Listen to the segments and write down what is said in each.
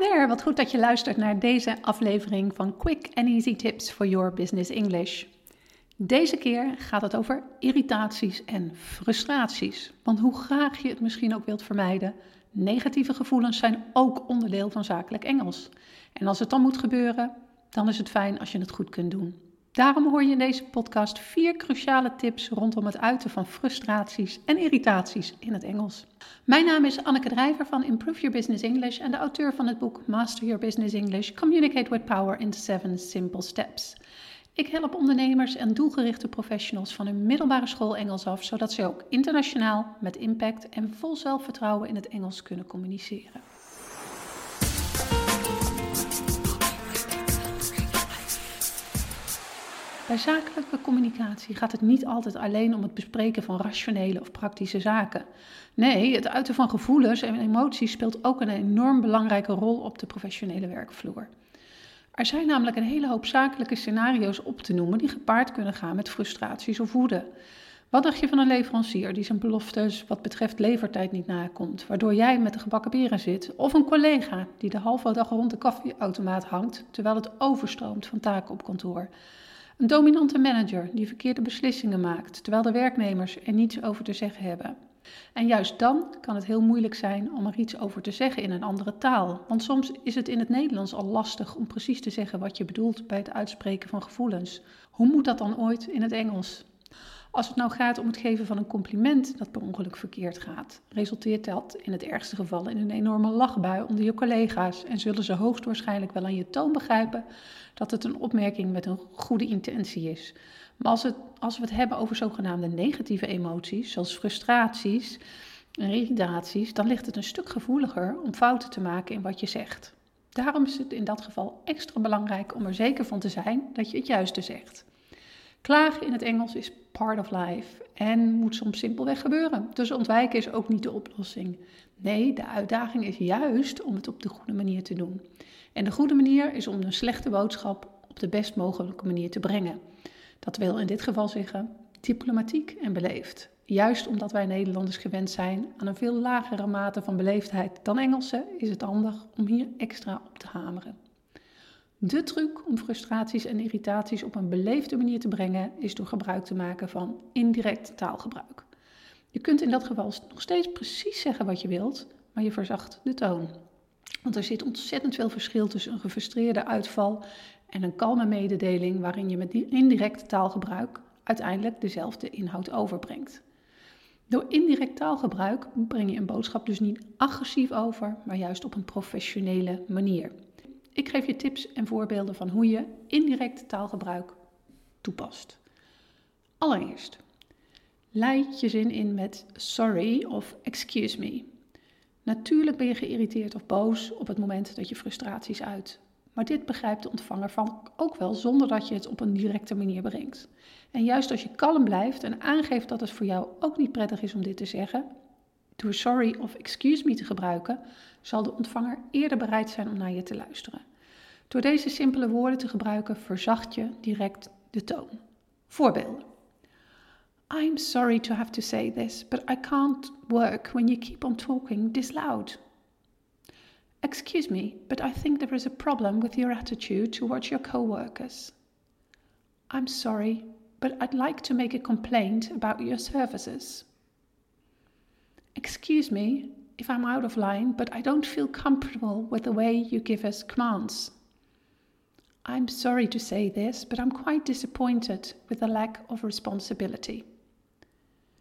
Hi wat goed dat je luistert naar deze aflevering van Quick and Easy Tips for Your Business English. Deze keer gaat het over irritaties en frustraties. Want hoe graag je het misschien ook wilt vermijden, negatieve gevoelens zijn ook onderdeel van zakelijk Engels. En als het dan moet gebeuren, dan is het fijn als je het goed kunt doen. Daarom hoor je in deze podcast vier cruciale tips rondom het uiten van frustraties en irritaties in het Engels. Mijn naam is Anneke Drijver van Improve Your Business English en de auteur van het boek Master Your Business English: Communicate with Power in 7 Simple Steps. Ik help ondernemers en doelgerichte professionals van hun middelbare school Engels af, zodat ze ook internationaal met impact en vol zelfvertrouwen in het Engels kunnen communiceren. Bij zakelijke communicatie gaat het niet altijd alleen om het bespreken van rationele of praktische zaken. Nee, het uiten van gevoelens en emoties speelt ook een enorm belangrijke rol op de professionele werkvloer. Er zijn namelijk een hele hoop zakelijke scenario's op te noemen die gepaard kunnen gaan met frustraties of woede. Wat dacht je van een leverancier die zijn beloftes wat betreft levertijd niet nakomt, waardoor jij met de gebakken peren zit? Of een collega die de halve dag rond de koffieautomaat hangt terwijl het overstroomt van taken op kantoor? Een dominante manager die verkeerde beslissingen maakt, terwijl de werknemers er niets over te zeggen hebben. En juist dan kan het heel moeilijk zijn om er iets over te zeggen in een andere taal. Want soms is het in het Nederlands al lastig om precies te zeggen wat je bedoelt bij het uitspreken van gevoelens. Hoe moet dat dan ooit in het Engels? Als het nou gaat om het geven van een compliment dat per ongeluk verkeerd gaat, resulteert dat in het ergste geval in een enorme lachbui onder je collega's en zullen ze hoogstwaarschijnlijk wel aan je toon begrijpen dat het een opmerking met een goede intentie is. Maar als, het, als we het hebben over zogenaamde negatieve emoties, zoals frustraties en irritaties, dan ligt het een stuk gevoeliger om fouten te maken in wat je zegt. Daarom is het in dat geval extra belangrijk om er zeker van te zijn dat je het juiste zegt. Klagen in het Engels is part of life en moet soms simpelweg gebeuren. Dus ontwijken is ook niet de oplossing. Nee, de uitdaging is juist om het op de goede manier te doen. En de goede manier is om een slechte boodschap op de best mogelijke manier te brengen. Dat wil in dit geval zeggen diplomatiek en beleefd. Juist omdat wij Nederlanders gewend zijn aan een veel lagere mate van beleefdheid dan Engelsen, is het handig om hier extra op te hameren. De truc om frustraties en irritaties op een beleefde manier te brengen is door gebruik te maken van indirect taalgebruik. Je kunt in dat geval nog steeds precies zeggen wat je wilt, maar je verzacht de toon. Want er zit ontzettend veel verschil tussen een gefrustreerde uitval en een kalme mededeling waarin je met indirect taalgebruik uiteindelijk dezelfde inhoud overbrengt. Door indirect taalgebruik breng je een boodschap dus niet agressief over, maar juist op een professionele manier. Ik geef je tips en voorbeelden van hoe je indirect taalgebruik toepast. Allereerst, leid je zin in met sorry of excuse me. Natuurlijk ben je geïrriteerd of boos op het moment dat je frustraties uit. Maar dit begrijpt de ontvanger van ook wel zonder dat je het op een directe manier brengt. En juist als je kalm blijft en aangeeft dat het voor jou ook niet prettig is om dit te zeggen, door sorry of excuse me te gebruiken, zal de ontvanger eerder bereid zijn om naar je te luisteren. Door deze simpele woorden te gebruiken verzacht je direct de toon. Voorbeelden. I'm sorry to have to say this, but I can't work when you keep on talking this loud. Excuse me, but I think there is a problem with your attitude towards your co-workers. I'm sorry, but I'd like to make a complaint about your services. Excuse me if I'm out of line, but I don't feel comfortable with the way you give us commands. I'm sorry to say this, but I'm quite disappointed with the lack of responsibility.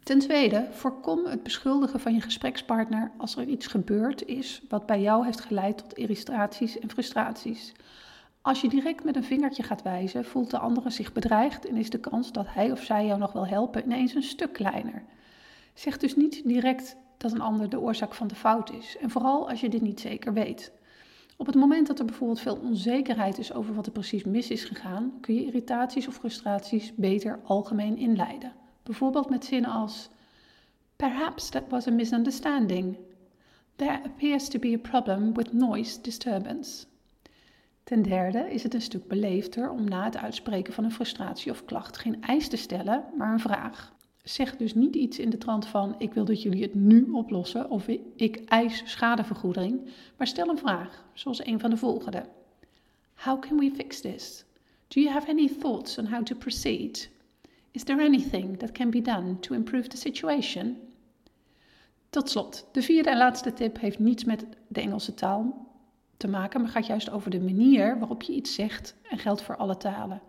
Ten tweede, voorkom het beschuldigen van je gesprekspartner als er iets gebeurd is wat bij jou heeft geleid tot irritaties en frustraties. Als je direct met een vingertje gaat wijzen, voelt de andere zich bedreigd en is de kans dat hij of zij jou nog wil helpen ineens een stuk kleiner. Zeg dus niet direct dat een ander de oorzaak van de fout is, en vooral als je dit niet zeker weet. Op het moment dat er bijvoorbeeld veel onzekerheid is over wat er precies mis is gegaan, kun je irritaties of frustraties beter algemeen inleiden. Bijvoorbeeld met zinnen als: Perhaps that was a misunderstanding. There appears to be a problem with noise disturbance. Ten derde is het een stuk beleefder om na het uitspreken van een frustratie of klacht geen eis te stellen, maar een vraag. Zeg dus niet iets in de trant van ik wil dat jullie het nu oplossen of ik eis schadevergoeding, maar stel een vraag, zoals een van de volgende. How can we fix this? Do you have any thoughts on how to proceed? Is there anything that can be done to improve the situation? Tot slot, de vierde en laatste tip heeft niets met de Engelse taal te maken, maar gaat juist over de manier waarop je iets zegt en geldt voor alle talen.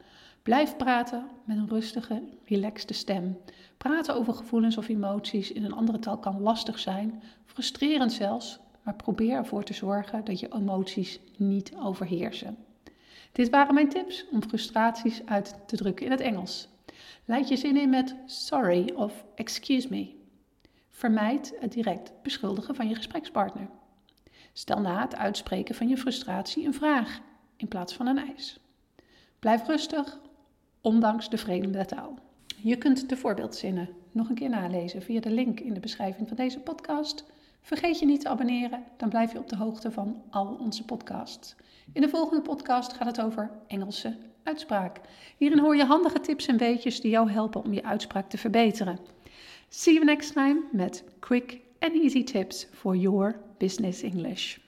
Blijf praten met een rustige, relaxte stem. Praten over gevoelens of emoties in een andere taal kan lastig zijn, frustrerend zelfs, maar probeer ervoor te zorgen dat je emoties niet overheersen. Dit waren mijn tips om frustraties uit te drukken in het Engels. Leid je zin in met sorry of excuse me. Vermijd het direct beschuldigen van je gesprekspartner. Stel na het uitspreken van je frustratie een vraag in plaats van een eis. Blijf rustig, ondanks de vreemde taal. Je kunt de voorbeeldzinnen nog een keer nalezen via de link in de beschrijving van deze podcast. Vergeet je niet te abonneren, dan blijf je op de hoogte van al onze podcasts. In de volgende podcast gaat het over Engelse uitspraak. Hierin hoor je handige tips en weetjes die jou helpen om je uitspraak te verbeteren. See you next time met quick and easy tips for your business English.